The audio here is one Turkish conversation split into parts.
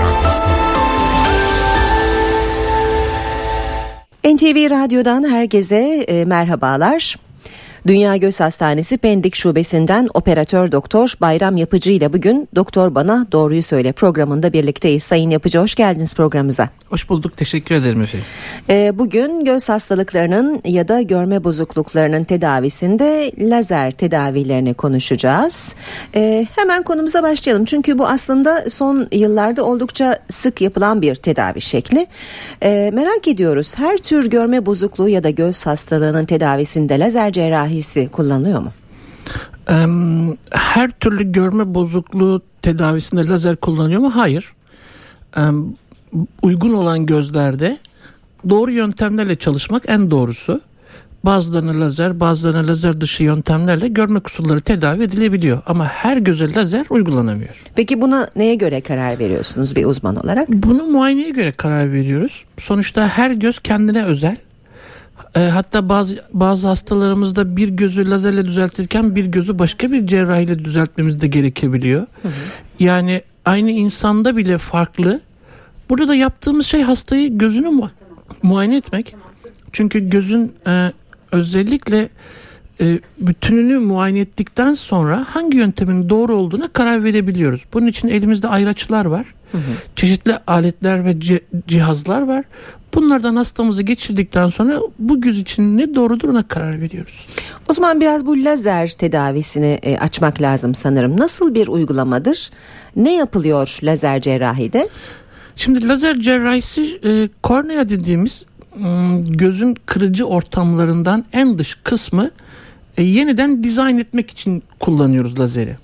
Radyosu NTV Radyo'dan herkese e, merhabalar. Dünya Göz Hastanesi Pendik Şubesi'nden operatör doktor Bayram Yapıcı ile bugün Doktor Bana Doğruyu Söyle programında birlikteyiz. Sayın Yapıcı hoş geldiniz programımıza. Hoş bulduk teşekkür ederim efendim. Ee, bugün göz hastalıklarının ya da görme bozukluklarının tedavisinde lazer tedavilerini konuşacağız. Ee, hemen konumuza başlayalım çünkü bu aslında son yıllarda oldukça sık yapılan bir tedavi şekli. Ee, merak ediyoruz her tür görme bozukluğu ya da göz hastalığının tedavisinde lazer cerrahisi kullanılıyor mu? Her türlü görme bozukluğu tedavisinde lazer kullanıyor mu? Hayır. Uygun olan gözlerde doğru yöntemlerle çalışmak en doğrusu. Bazılarına lazer, bazılarına lazer dışı yöntemlerle görme kusurları tedavi edilebiliyor. Ama her göze lazer uygulanamıyor. Peki buna neye göre karar veriyorsunuz bir uzman olarak? Bunu muayeneye göre karar veriyoruz. Sonuçta her göz kendine özel. E, hatta bazı bazı hastalarımızda bir gözü lazerle düzeltirken bir gözü başka bir cerrahiyle düzeltmemiz de gerekebiliyor. Hı hı. Yani aynı insanda bile farklı. Burada da yaptığımız şey hastayı gözünü mu muayene etmek. Çünkü gözün e, özellikle e, bütününü muayene ettikten sonra hangi yöntemin doğru olduğuna karar verebiliyoruz. Bunun için elimizde ayraçlar var. Hı hı. Çeşitli aletler ve cihazlar var. Bunlardan hastamızı geçirdikten sonra bu göz için ne doğrudur ona karar veriyoruz. O zaman biraz bu lazer tedavisini e, açmak lazım sanırım. Nasıl bir uygulamadır? Ne yapılıyor lazer cerrahide? Şimdi lazer cerrahisi e, kornea dediğimiz gözün kırıcı ortamlarından en dış kısmı e, yeniden dizayn etmek için kullanıyoruz lazeri.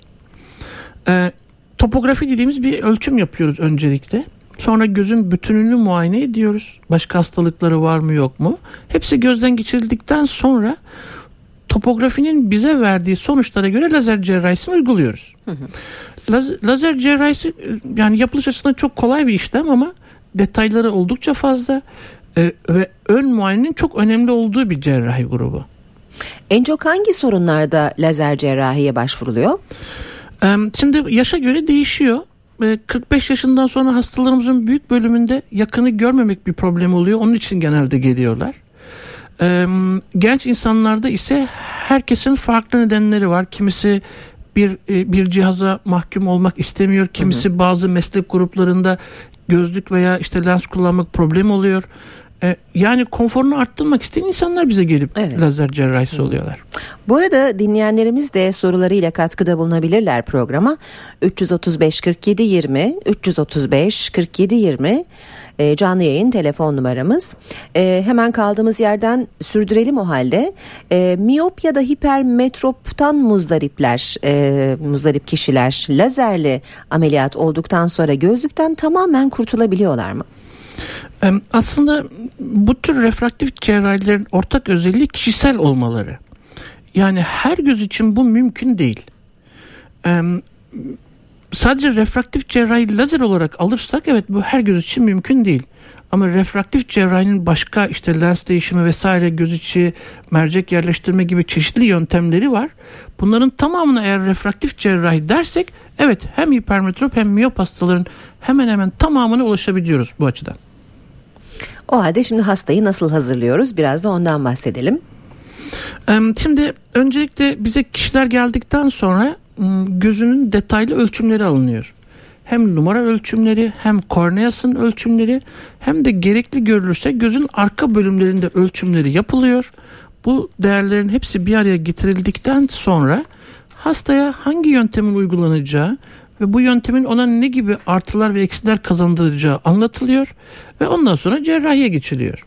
E, topografi dediğimiz bir ölçüm yapıyoruz öncelikle. Sonra gözün bütününü muayene ediyoruz. Başka hastalıkları var mı yok mu? Hepsi gözden geçirildikten sonra topografinin bize verdiği sonuçlara göre lazer cerrahisini uyguluyoruz. Hı hı. Laz, lazer cerrahisi yani yapılış açısından çok kolay bir işlem ama detayları oldukça fazla e, ve ön muayenenin çok önemli olduğu bir cerrahi grubu. En çok hangi sorunlarda lazer cerrahiye başvuruluyor? E, şimdi yaşa göre değişiyor. 45 yaşından sonra hastalarımızın büyük bölümünde yakını görmemek bir problem oluyor. Onun için genelde geliyorlar. Genç insanlarda ise herkesin farklı nedenleri var. Kimisi bir e, bir cihaza mahkum olmak istemiyor. Kimisi hı hı. bazı meslek gruplarında gözlük veya işte lens kullanmak problem oluyor. E, yani konforunu arttırmak isteyen insanlar bize gelip evet. lazer cerrahisi Hı. oluyorlar. Bu arada dinleyenlerimiz de sorularıyla katkıda bulunabilirler programa. 335 47 20 335 47 20 e, canlı yayın telefon numaramız. E, hemen kaldığımız yerden sürdürelim o halde. E, miyop ya da hipermetroptan muzdaripler, e, muzdarip kişiler lazerle ameliyat olduktan sonra gözlükten tamamen kurtulabiliyorlar mı? Aslında bu tür refraktif cerrahilerin ortak özelliği kişisel olmaları. Yani her göz için bu mümkün değil. Sadece refraktif cerrahi lazer olarak alırsak evet bu her göz için mümkün değil. Ama refraktif cerrahinin başka işte lens değişimi vesaire göz içi mercek yerleştirme gibi çeşitli yöntemleri var. Bunların tamamına eğer refraktif cerrahi dersek evet hem hipermetrop hem miyop hastaların hemen hemen tamamına ulaşabiliyoruz bu açıdan. O halde şimdi hastayı nasıl hazırlıyoruz? Biraz da ondan bahsedelim. Şimdi öncelikle bize kişiler geldikten sonra gözünün detaylı ölçümleri alınıyor. Hem numara ölçümleri hem korneasın ölçümleri hem de gerekli görülürse gözün arka bölümlerinde ölçümleri yapılıyor. Bu değerlerin hepsi bir araya getirildikten sonra hastaya hangi yöntemin uygulanacağı ve bu yöntemin ona ne gibi artılar ve eksiler kazandıracağı anlatılıyor ve ondan sonra cerrahiye geçiliyor.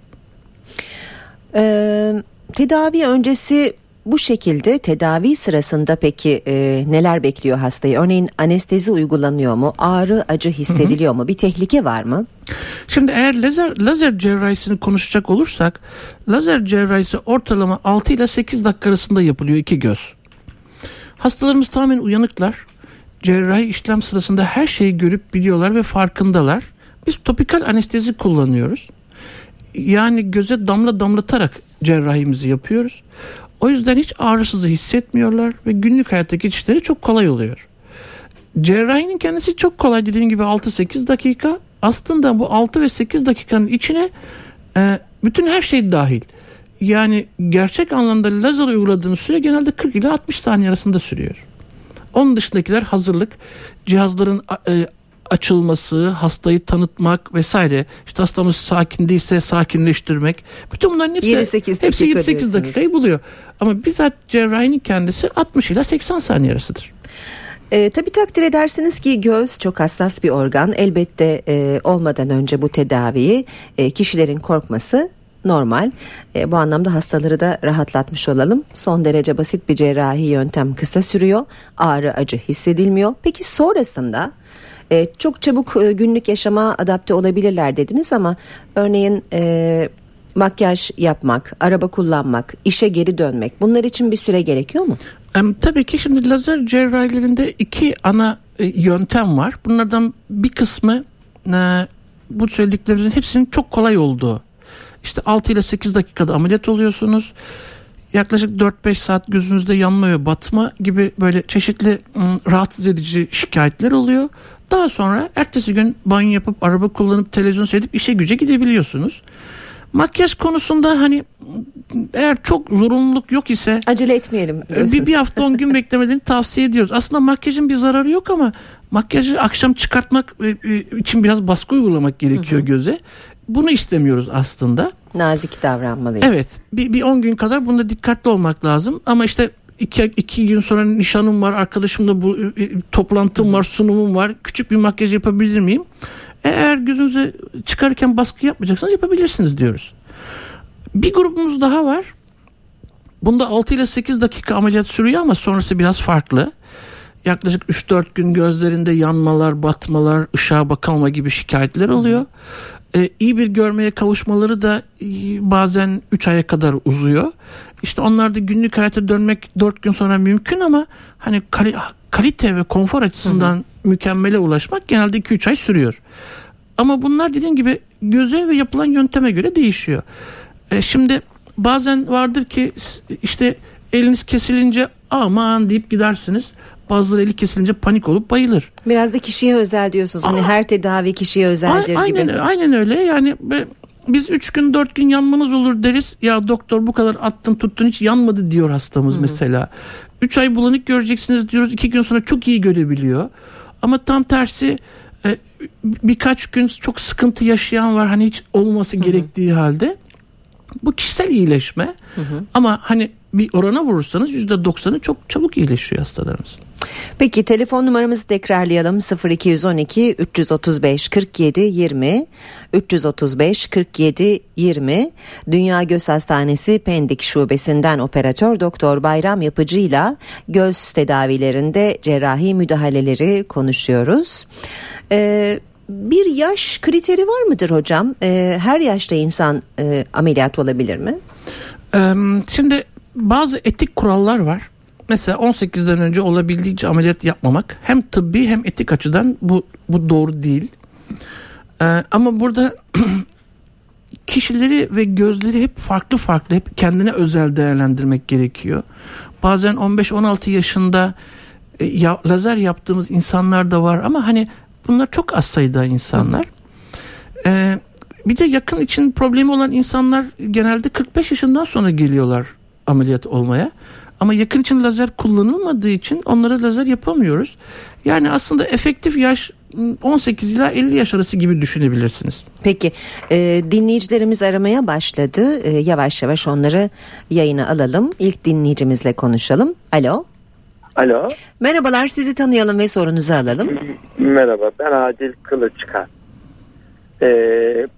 Ee, tedavi öncesi bu şekilde tedavi sırasında peki e, neler bekliyor hastayı? Örneğin anestezi uygulanıyor mu? Ağrı, acı hissediliyor hı hı. mu? Bir tehlike var mı? Şimdi eğer lazer, lazer cerrahisini konuşacak olursak lazer cerrahisi ortalama 6 ile 8 dakika arasında yapılıyor iki göz. Hastalarımız tamamen uyanıklar cerrahi işlem sırasında her şeyi görüp biliyorlar ve farkındalar. Biz topikal anestezi kullanıyoruz. Yani göze damla damlatarak cerrahimizi yapıyoruz. O yüzden hiç ağrısızı hissetmiyorlar ve günlük hayatta geçişleri çok kolay oluyor. cerrahinin kendisi çok kolay dediğim gibi 6-8 dakika. Aslında bu 6 ve 8 dakikanın içine e, bütün her şey dahil. Yani gerçek anlamda lazer uyguladığınız süre genelde 40 ile 60 saniye arasında sürüyor. Onun dışındakiler hazırlık, cihazların e, açılması, hastayı tanıtmak vesaire. İşte hastamız sakin değilse sakinleştirmek. Bütün bunların hepsi 7-8 hepsi dakika 7-8 dakikayı buluyor. Ama bizzat cerrahinin kendisi 60 ile 80 saniye arasıdır. E, tabii takdir edersiniz ki göz çok hassas bir organ. Elbette e, olmadan önce bu tedaviyi e, kişilerin korkması normal. E, bu anlamda hastaları da rahatlatmış olalım. Son derece basit bir cerrahi yöntem kısa sürüyor. Ağrı acı hissedilmiyor. Peki sonrasında e, çok çabuk e, günlük yaşama adapte olabilirler dediniz ama örneğin e, makyaj yapmak, araba kullanmak, işe geri dönmek bunlar için bir süre gerekiyor mu? Tabii ki şimdi lazer cerrahilerinde iki ana e, yöntem var. Bunlardan bir kısmı e, bu söylediklerimizin hepsinin çok kolay olduğu. İşte 6 ile 8 dakikada ameliyat oluyorsunuz. Yaklaşık 4-5 saat gözünüzde yanma ve batma gibi böyle çeşitli ım, rahatsız edici şikayetler oluyor. Daha sonra ertesi gün banyo yapıp araba kullanıp televizyon seyredip işe güce gidebiliyorsunuz. Makyaj konusunda hani eğer çok zorunluluk yok ise Acele etmeyelim. bir, diyorsunuz. bir hafta 10 gün beklemediğini tavsiye ediyoruz. Aslında makyajın bir zararı yok ama makyajı akşam çıkartmak e, e, için biraz baskı uygulamak gerekiyor göze. Bunu istemiyoruz aslında. Nazik davranmalıyız. Evet bir, bir 10 gün kadar bunda dikkatli olmak lazım ama işte iki, iki gün sonra nişanım var arkadaşımla bu e, e, toplantım var sunumum var küçük bir makyaj yapabilir miyim? Eğer gözünüze çıkarken baskı yapmayacaksanız yapabilirsiniz diyoruz. Bir grubumuz daha var. Bunda 6 ile 8 dakika ameliyat sürüyor ama sonrası biraz farklı. Yaklaşık 3-4 gün gözlerinde yanmalar, batmalar, ışığa bakamama gibi şikayetler oluyor. Ee, iyi bir görmeye kavuşmaları da e, bazen 3 aya kadar uzuyor. İşte onlar da günlük hayata dönmek 4 gün sonra mümkün ama hani kali- kalite ve konfor açısından mükemmele ulaşmak genelde 2-3 ay sürüyor. Ama bunlar dediğim gibi göze ve yapılan yönteme göre değişiyor. E, şimdi bazen vardır ki işte eliniz kesilince aman deyip gidersiniz. Bazıları eli kesilince panik olup bayılır. Biraz da kişiye özel diyorsunuz. Hani Aa. her tedavi kişiye özeldir aynen, gibi. aynen öyle yani biz 3 gün 4 gün yanmanız olur deriz. Ya doktor bu kadar attın tuttun hiç yanmadı diyor hastamız mesela. 3 ay bulanık göreceksiniz diyoruz. 2 gün sonra çok iyi görebiliyor. Ama tam tersi e, birkaç gün çok sıkıntı yaşayan var. Hani hiç olması gerektiği halde. Bu kişisel iyileşme. Ama hani bir orana vurursanız %90'ı çok çabuk iyileşiyor hastalarımız. Peki telefon numaramızı tekrarlayalım 0212 335 47 20 335 47 20 Dünya Göz Hastanesi Pendik Şubesi'nden operatör Doktor Bayram Yapıcı'yla göz tedavilerinde cerrahi müdahaleleri konuşuyoruz. Ee, bir yaş kriteri var mıdır hocam? Ee, her yaşta insan e, ameliyat olabilir mi? Şimdi bazı etik kurallar var. Mesela 18'den önce olabildiğince ameliyat yapmamak hem tıbbi hem etik açıdan bu bu doğru değil. Ee, ama burada kişileri ve gözleri hep farklı farklı hep kendine özel değerlendirmek gerekiyor. Bazen 15-16 yaşında e, ya, lazer yaptığımız insanlar da var ama hani bunlar çok az sayıda insanlar. Ee, bir de yakın için problemi olan insanlar genelde 45 yaşından sonra geliyorlar ameliyat olmaya. Ama yakın için lazer kullanılmadığı için onlara lazer yapamıyoruz. Yani aslında efektif yaş m, 18 ila 50 yaş arası gibi düşünebilirsiniz. Peki e, dinleyicilerimiz aramaya başladı. E, yavaş yavaş onları yayına alalım. İlk dinleyicimizle konuşalım. Alo. Alo, Merhabalar sizi tanıyalım ve sorunuzu alalım. merhaba. Ben Adil Kılıçkan. Ee,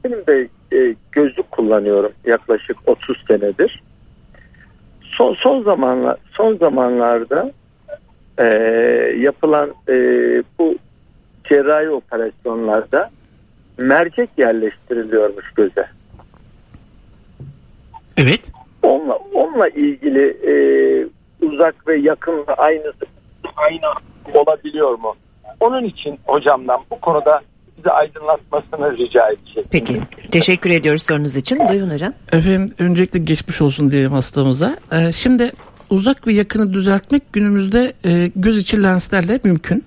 benim de e, gözlük kullanıyorum yaklaşık 30 senedir. Son son zamanlar son zamanlarda e, yapılan e, bu cerrahi operasyonlarda mercek yerleştiriliyormuş göze. Evet. Onunla onunla ilgili e, uzak ve yakın ve aynı aynı olabiliyor mu? Onun için hocamdan bu konuda bize aydınlatmasını rica edecek. Peki teşekkür ediyoruz sorunuz için. Buyurun hocam. Efendim öncelikle geçmiş olsun diyelim hastamıza. Ee, şimdi uzak ve yakını düzeltmek günümüzde e, göz içi lenslerle mümkün.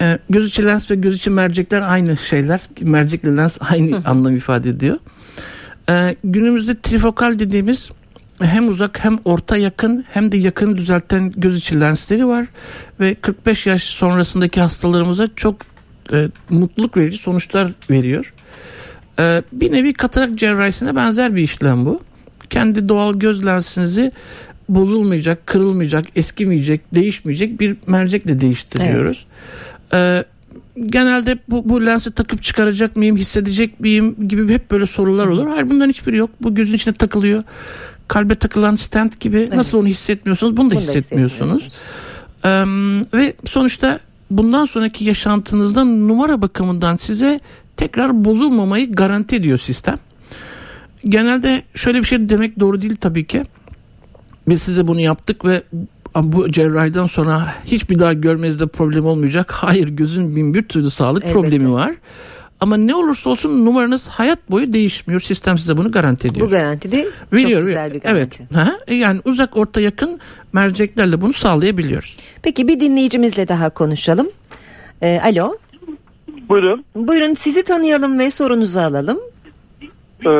Ee, göz içi lens ve göz içi mercekler aynı şeyler. Mercekle lens aynı anlam ifade ediyor. Ee, günümüzde trifokal dediğimiz hem uzak hem orta yakın hem de yakını düzelten göz içi lensleri var ve 45 yaş sonrasındaki hastalarımıza çok e, mutluluk verici sonuçlar veriyor. E, bir nevi katarak cerrahisine benzer bir işlem bu. Kendi doğal göz lensinizi bozulmayacak, kırılmayacak, eskimeyecek, değişmeyecek bir mercekle değiştiriyoruz. Evet. E, genelde bu, bu lensi takıp çıkaracak mıyım, hissedecek miyim gibi hep böyle sorular olur. Hayır bundan hiçbiri yok. Bu gözün içine takılıyor. Kalbe takılan stent gibi evet. nasıl onu hissetmiyorsunuz bunu da bunu hissetmiyorsunuz. Da ee, ve sonuçta bundan sonraki yaşantınızda numara bakımından size tekrar bozulmamayı garanti ediyor sistem. Genelde şöyle bir şey demek doğru değil tabii ki. Biz size bunu yaptık ve bu cerrahiden sonra hiçbir daha görmenizde problem olmayacak. Hayır gözün bin bir türlü sağlık Elbette. problemi var. Ama ne olursa olsun numaranız hayat boyu değişmiyor. Sistem size bunu garanti ediyor. Bu garanti de Veriyor, çok güzel bir garanti. Evet. Ha? Yani uzak orta yakın merceklerle bunu sağlayabiliyoruz. Peki bir dinleyicimizle daha konuşalım. Ee, alo. Buyurun. Buyurun sizi tanıyalım ve sorunuzu alalım. Ee,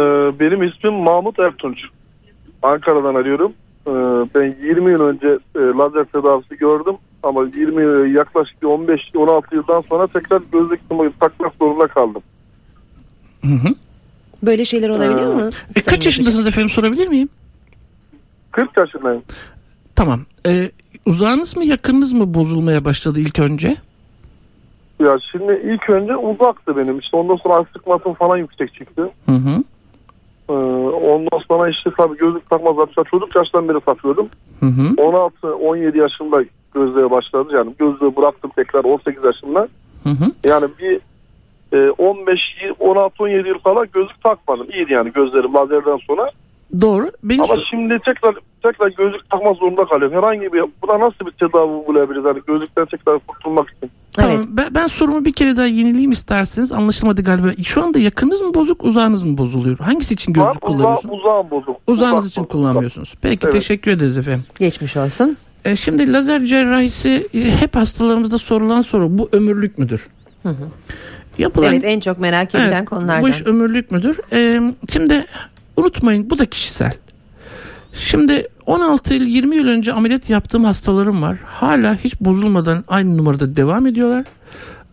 benim ismim Mahmut Ertunç. Ankara'dan arıyorum. Ee, ben 20 yıl önce e, lazer tedavisi gördüm ama 20 yaklaşık 15-16 yıldan sonra tekrar gözlük takmak zorunda kaldım. Hı hı. Böyle şeyler olabiliyor ee, mu? E, kaç yaşındasınız efendim sorabilir miyim? 40 yaşındayım. Tamam. Ee, uzağınız mı yakınınız mı bozulmaya başladı ilk önce? Ya şimdi ilk önce uzaktı benim. İşte ondan sonra astigmatım falan yüksek çıktı. Hı hı. Ee, ondan sonra işte tabii gözlük takmaz yapmışlar. Çocuk yaştan beri takıyordum. 16-17 yaşında gözlüğe başladı. Yani gözlüğü bıraktım tekrar 18 yaşında. Hı hı. Yani bir e, 15 16-17 yıl falan gözlük takmadım. İyiydi yani gözlerim lazerden sonra. Doğru. Benim Ama şimdi tekrar tekrar gözlük takmak zorunda kalıyorum. Herhangi bir buna nasıl bir tedavi bulabiliriz? Yani gözlükten tekrar kurtulmak için. Tamam. Evet. Ben, ben sorumu bir kere daha yenileyim isterseniz. Anlaşılmadı galiba. Şu anda yakınız mı bozuk, uzağınız mı bozuluyor? Hangisi için gözlük ha, kullanıyorsunuz? Uza, uzağım bozuk. Uzağınız uzak için bozuk. kullanmıyorsunuz. Peki evet. teşekkür ederiz efendim. Geçmiş olsun. E, şimdi lazer cerrahisi e, hep hastalarımızda sorulan soru. Bu ömürlük müdür? Hı hı. Yapılan, evet en çok merak edilen evet, konulardan. Bu iş ömürlük müdür? E, şimdi unutmayın bu da kişisel. Şimdi 16 yıl 20 yıl önce ameliyat yaptığım hastalarım var. Hala hiç bozulmadan aynı numarada devam ediyorlar.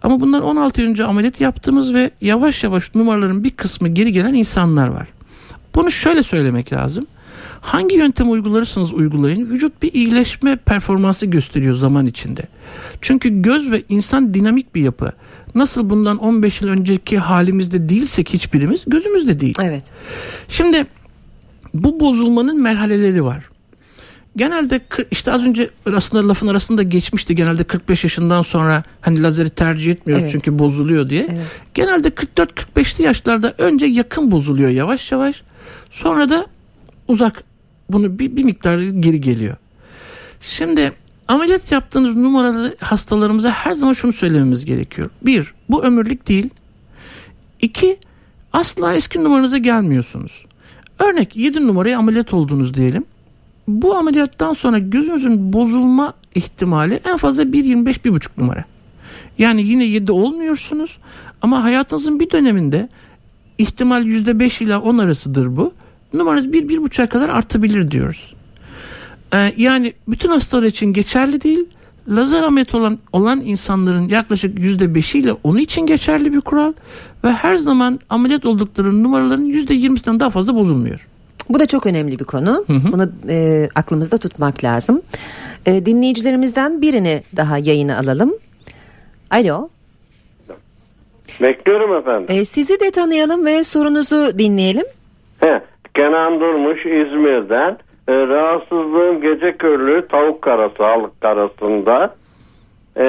Ama bundan 16 yıl önce ameliyat yaptığımız ve yavaş yavaş numaraların bir kısmı geri gelen insanlar var. Bunu şöyle söylemek lazım. Hangi yöntem uygularırsanız uygulayın vücut bir iyileşme performansı gösteriyor zaman içinde. Çünkü göz ve insan dinamik bir yapı. Nasıl bundan 15 yıl önceki halimizde değilsek hiçbirimiz gözümüzde değil. Evet. Şimdi bu bozulmanın merhaleleri var. Genelde işte az önce aslında lafın arasında geçmişti genelde 45 yaşından sonra hani lazeri tercih etmiyoruz evet. çünkü bozuluyor diye. Evet. Genelde 44-45'li yaşlarda önce yakın bozuluyor yavaş yavaş. Sonra da uzak bunu bir, bir miktar geri geliyor. Şimdi ameliyat yaptığınız numaralı hastalarımıza her zaman şunu söylememiz gerekiyor. Bir, bu ömürlük değil. İki, asla eski numaranıza gelmiyorsunuz. Örnek 7 numaraya ameliyat oldunuz diyelim. Bu ameliyattan sonra gözünüzün bozulma ihtimali en fazla 1.25-1.5 numara. Yani yine 7 olmuyorsunuz ama hayatınızın bir döneminde ihtimal %5 ile 10 arasıdır bu. Numaranız 1-1.5'a kadar artabilir diyoruz. Ee, yani bütün hastalar için geçerli değil. Lazer ameliyat olan, olan insanların yaklaşık %5 ile 10'u için geçerli bir kural ve her zaman ameliyat oldukları numaraların %20'sinden daha fazla bozulmuyor. Bu da çok önemli bir konu. Hı hı. Bunu e, aklımızda tutmak lazım. E, dinleyicilerimizden birini daha yayına alalım. Alo. Bekliyorum efendim. E, sizi de tanıyalım ve sorunuzu dinleyelim. He, Kenan Durmuş İzmir'den. E, rahatsızlığım gece körlüğü tavuk karası, sağlık karasında. E,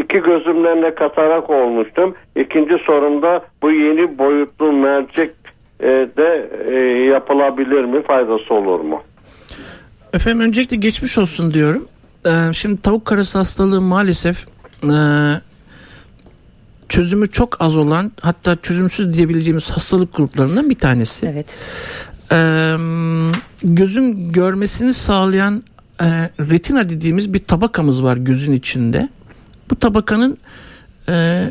iki gözümden de katarak olmuştum. İkinci sorumda bu yeni boyutlu mercek e, de e, yapılabilir mi? Faydası olur mu? Efendim öncelikle geçmiş olsun diyorum. Ee, şimdi tavuk karası hastalığı maalesef e, çözümü çok az olan hatta çözümsüz diyebileceğimiz hastalık gruplarından bir tanesi. Evet. Ee, gözün görmesini sağlayan e, retina dediğimiz bir tabakamız var gözün içinde. Bu tabakanın e,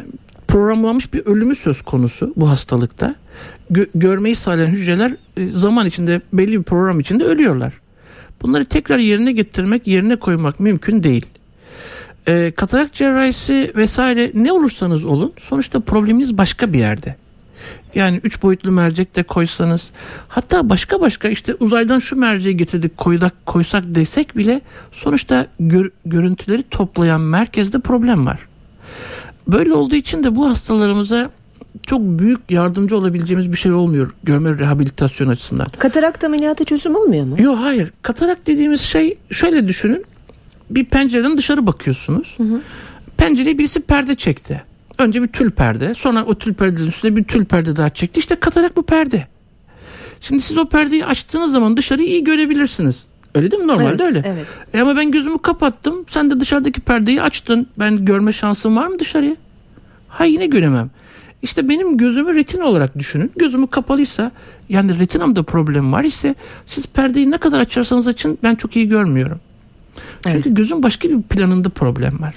programlanmış bir ölümü söz konusu bu hastalıkta. Gö- görmeyi sağlayan hücreler e, zaman içinde belli bir program içinde ölüyorlar. Bunları tekrar yerine getirmek, yerine koymak mümkün değil. E, katarak cerrahisi vesaire ne olursanız olun sonuçta probleminiz başka bir yerde. Yani üç boyutlu mercek de koysanız hatta başka başka işte uzaydan şu merceği getirdik koydak, koysak desek bile sonuçta gör, görüntüleri toplayan merkezde problem var. Böyle olduğu için de bu hastalarımıza çok büyük yardımcı olabileceğimiz bir şey olmuyor görme rehabilitasyon açısından. Katarakt ameliyatı çözüm olmuyor mu? Yok hayır. Katarak dediğimiz şey şöyle düşünün. Bir pencereden dışarı bakıyorsunuz. Hı hı. Pencereye birisi perde çekti. Önce bir tül perde. Sonra o tül perdenin üstüne bir tül perde daha çekti. İşte katarak bu perde. Şimdi siz o perdeyi açtığınız zaman dışarıyı iyi görebilirsiniz. Öyle değil mi? Normalde evet, öyle. Evet. E ama ben gözümü kapattım. Sen de dışarıdaki perdeyi açtın. Ben görme şansım var mı dışarıya? Ha yine göremem. İşte benim gözümü retina olarak düşünün. Gözümü kapalıysa yani retinamda problem var ise siz perdeyi ne kadar açarsanız açın ben çok iyi görmüyorum. Çünkü evet. gözün başka bir planında problem var.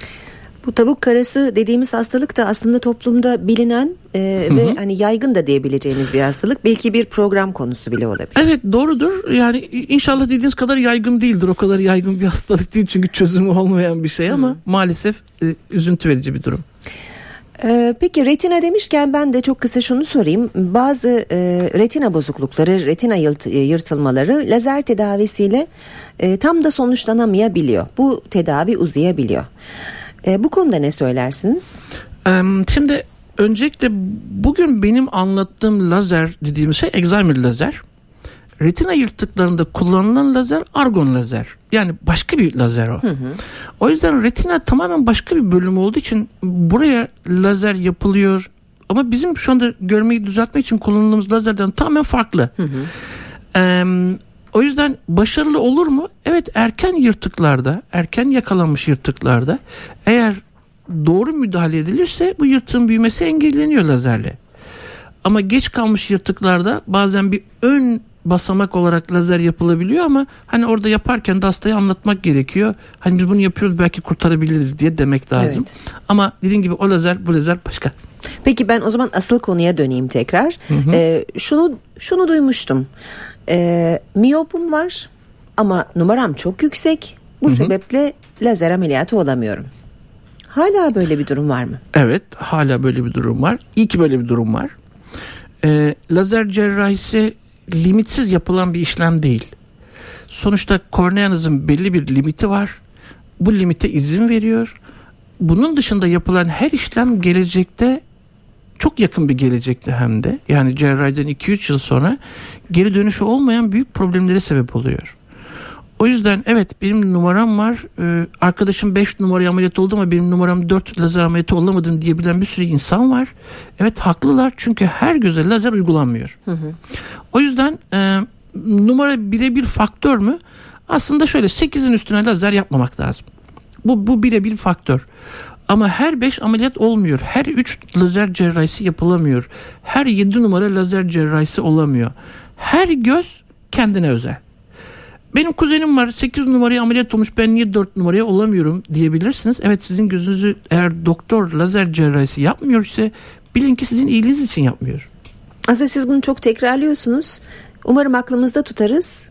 Bu tavuk karası dediğimiz hastalık da aslında toplumda bilinen e, ve hani yaygın da diyebileceğimiz bir hastalık. Belki bir program konusu bile olabilir. Evet doğrudur. Yani inşallah dediğiniz kadar yaygın değildir. O kadar yaygın bir hastalık değil çünkü çözümü olmayan bir şey ama Hı. maalesef e, üzüntü verici bir durum. Ee, peki retina demişken ben de çok kısa şunu sorayım. Bazı e, retina bozuklukları, retina yırt, e, yırtılmaları lazer tedavisiyle e, tam da sonuçlanamayabiliyor. Bu tedavi uzayabiliyor. E, bu konuda ne söylersiniz? Şimdi öncelikle bugün benim anlattığım lazer dediğimiz şey Alzheimer lazer. Retina yırtıklarında kullanılan lazer argon lazer. Yani başka bir lazer o. Hı hı. O yüzden retina tamamen başka bir bölüm olduğu için buraya lazer yapılıyor. Ama bizim şu anda görmeyi düzeltmek için kullandığımız lazerden tamamen farklı. Hı hı. Ee, o yüzden başarılı olur mu? Evet erken yırtıklarda, erken yakalanmış yırtıklarda eğer doğru müdahale edilirse bu yırtığın büyümesi engelleniyor lazerle. Ama geç kalmış yırtıklarda bazen bir ön basamak olarak lazer yapılabiliyor ama hani orada yaparken de hastaya anlatmak gerekiyor. Hani biz bunu yapıyoruz belki kurtarabiliriz diye demek lazım. Evet. Ama dediğim gibi o lazer bu lazer başka. Peki ben o zaman asıl konuya döneyim tekrar. Hı hı. Ee, şunu şunu duymuştum. Ee, miyopum var ama numaram çok yüksek. Bu hı hı. sebeple lazer ameliyatı olamıyorum. Hala böyle bir durum var mı? Evet hala böyle bir durum var. İyi ki böyle bir durum var. Ee, lazer cerrahisi limitsiz yapılan bir işlem değil. Sonuçta korneanızın belli bir limiti var. Bu limite izin veriyor. Bunun dışında yapılan her işlem gelecekte çok yakın bir gelecekte hem de yani cerrahiden 2-3 yıl sonra geri dönüşü olmayan büyük problemlere sebep oluyor. O yüzden evet benim numaram var. Ee, arkadaşım 5 numaraya ameliyat oldu ama benim numaram 4 lazer ameliyatı olamadım diyebilen bir sürü insan var. Evet haklılar çünkü her göze lazer uygulanmıyor. Hı hı. O yüzden e, numara birebir faktör mü? Aslında şöyle 8'in üstüne lazer yapmamak lazım. Bu, bu birebir faktör. Ama her 5 ameliyat olmuyor. Her 3 lazer cerrahisi yapılamıyor. Her 7 numara lazer cerrahisi olamıyor. Her göz kendine özel. Benim kuzenim var 8 numaraya ameliyat olmuş ben niye 4 numaraya olamıyorum diyebilirsiniz. Evet sizin gözünüzü eğer doktor lazer cerrahisi yapmıyor ise bilin ki sizin iyiliğiniz için yapmıyor. Aslında siz bunu çok tekrarlıyorsunuz. Umarım aklımızda tutarız.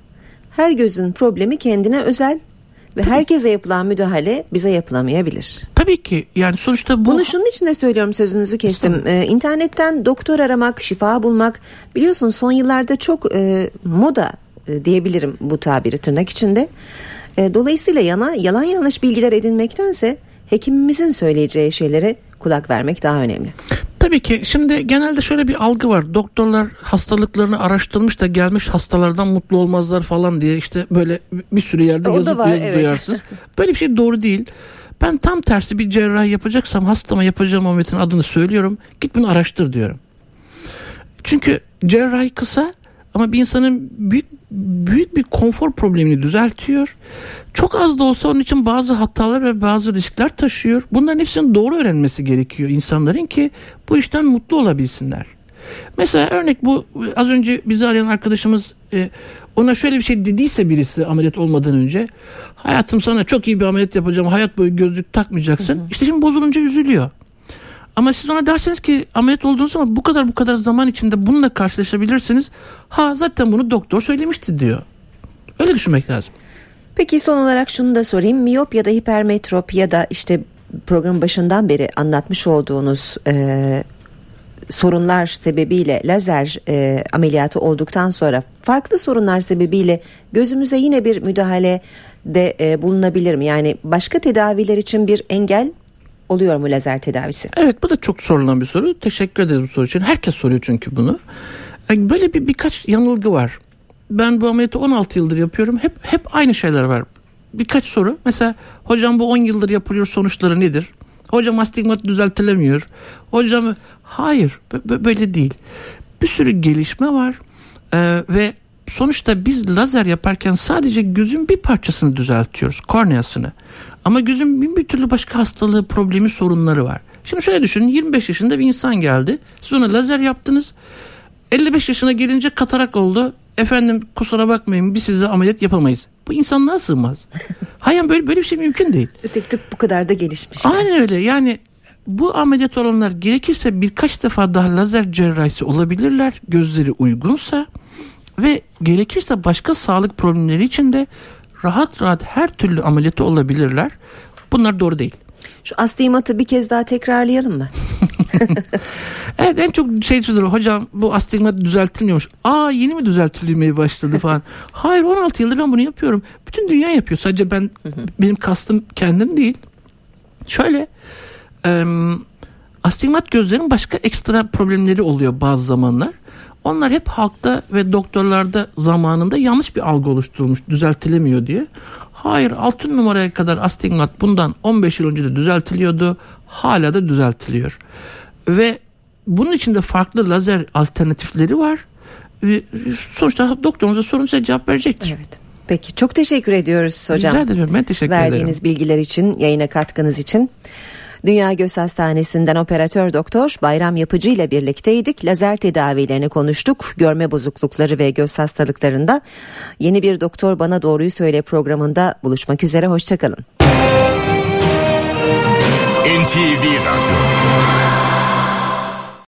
Her gözün problemi kendine özel ve herkese yapılan müdahale bize yapılamayabilir. Tabii ki yani sonuçta bu... Bunu şunun için de söylüyorum sözünüzü kestim. Ee, internetten doktor aramak, şifa bulmak biliyorsun son yıllarda çok e, moda e, diyebilirim bu tabiri tırnak içinde. E, dolayısıyla yana, yalan yanlış bilgiler edinmektense hekimimizin söyleyeceği şeylere kulak vermek daha önemli. Tabii ki şimdi genelde şöyle bir algı var. Doktorlar hastalıklarını araştırmış da gelmiş hastalardan mutlu olmazlar falan diye işte böyle bir sürü yerde o yazıp var, yazı evet. duyarsınız. Böyle bir şey doğru değil. Ben tam tersi bir cerrahi yapacaksam hastama yapacağım ameliyatın adını söylüyorum. Git bunu araştır diyorum. Çünkü cerrahi kısa ama bir insanın büyük büyük bir konfor problemini düzeltiyor. Çok az da olsa onun için bazı hatalar ve bazı riskler taşıyor. Bunların hepsinin doğru öğrenmesi gerekiyor insanların ki bu işten mutlu olabilsinler. Mesela örnek bu az önce bizi arayan arkadaşımız e, ona şöyle bir şey dediyse birisi ameliyat olmadan önce hayatım sana çok iyi bir ameliyat yapacağım hayat boyu gözlük takmayacaksın. Hı hı. İşte şimdi bozulunca üzülüyor. Ama siz ona derseniz ki ameliyat olduğunuz zaman bu kadar bu kadar zaman içinde bununla karşılaşabilirsiniz. Ha zaten bunu doktor söylemişti diyor. Öyle düşünmek lazım. Peki son olarak şunu da sorayım. Miyop ya da hipermetrop ya da işte programın başından beri anlatmış olduğunuz e, sorunlar sebebiyle lazer e, ameliyatı olduktan sonra farklı sorunlar sebebiyle gözümüze yine bir müdahale de e, bulunabilir mi? Yani başka tedaviler için bir engel oluyor mu lazer tedavisi? Evet bu da çok sorulan bir soru. Teşekkür ederiz bu soru için. Herkes soruyor çünkü bunu. Yani böyle bir birkaç yanılgı var. Ben bu ameliyatı 16 yıldır yapıyorum. Hep hep aynı şeyler var. Birkaç soru. Mesela hocam bu 10 yıldır yapılıyor sonuçları nedir? Hocam astigmat düzeltilemiyor. Hocam hayır böyle değil. Bir sürü gelişme var. Ee, ve sonuçta biz lazer yaparken sadece gözün bir parçasını düzeltiyoruz. Korneasını. Ama gözün bin bir türlü başka hastalığı, problemi, sorunları var. Şimdi şöyle düşünün 25 yaşında bir insan geldi. Siz ona lazer yaptınız. 55 yaşına gelince katarak oldu. Efendim kusura bakmayın biz size ameliyat yapamayız. Bu insanlığa sığmaz. Hayır böyle, böyle bir şey mümkün değil. Üstelik tıp bu kadar da gelişmiş. Aynen öyle yani bu ameliyat olanlar gerekirse birkaç defa daha lazer cerrahisi olabilirler. Gözleri uygunsa ve gerekirse başka sağlık problemleri için de rahat rahat her türlü ameliyatı olabilirler. Bunlar doğru değil. Şu astigmatı bir kez daha tekrarlayalım mı? evet en çok şey söylüyor hocam bu astigmat düzeltilmiyormuş. Aa yeni mi düzeltilmeye başladı falan. Hayır 16 yıldır ben bunu yapıyorum. Bütün dünya yapıyor. Sadece ben benim kastım kendim değil. Şöyle e, astigmat gözlerin başka ekstra problemleri oluyor bazı zamanlar. Onlar hep halkta ve doktorlarda zamanında yanlış bir algı oluşturulmuş düzeltilemiyor diye. Hayır altın numaraya kadar astigmat bundan 15 yıl önce de düzeltiliyordu. Hala da düzeltiliyor. Ve bunun içinde farklı lazer alternatifleri var. Ve sonuçta doktorunuza sorun size cevap verecektir. Evet. Peki çok teşekkür ediyoruz hocam. Rica ederim ben teşekkür Verdiğiniz ederim. Verdiğiniz bilgiler için yayına katkınız için. Dünya Göz Hastanesi'nden operatör doktor Bayram Yapıcı ile birlikteydik. Lazer tedavilerini konuştuk. Görme bozuklukları ve göz hastalıklarında yeni bir doktor bana doğruyu söyle programında buluşmak üzere. Hoşçakalın. NTV Radyo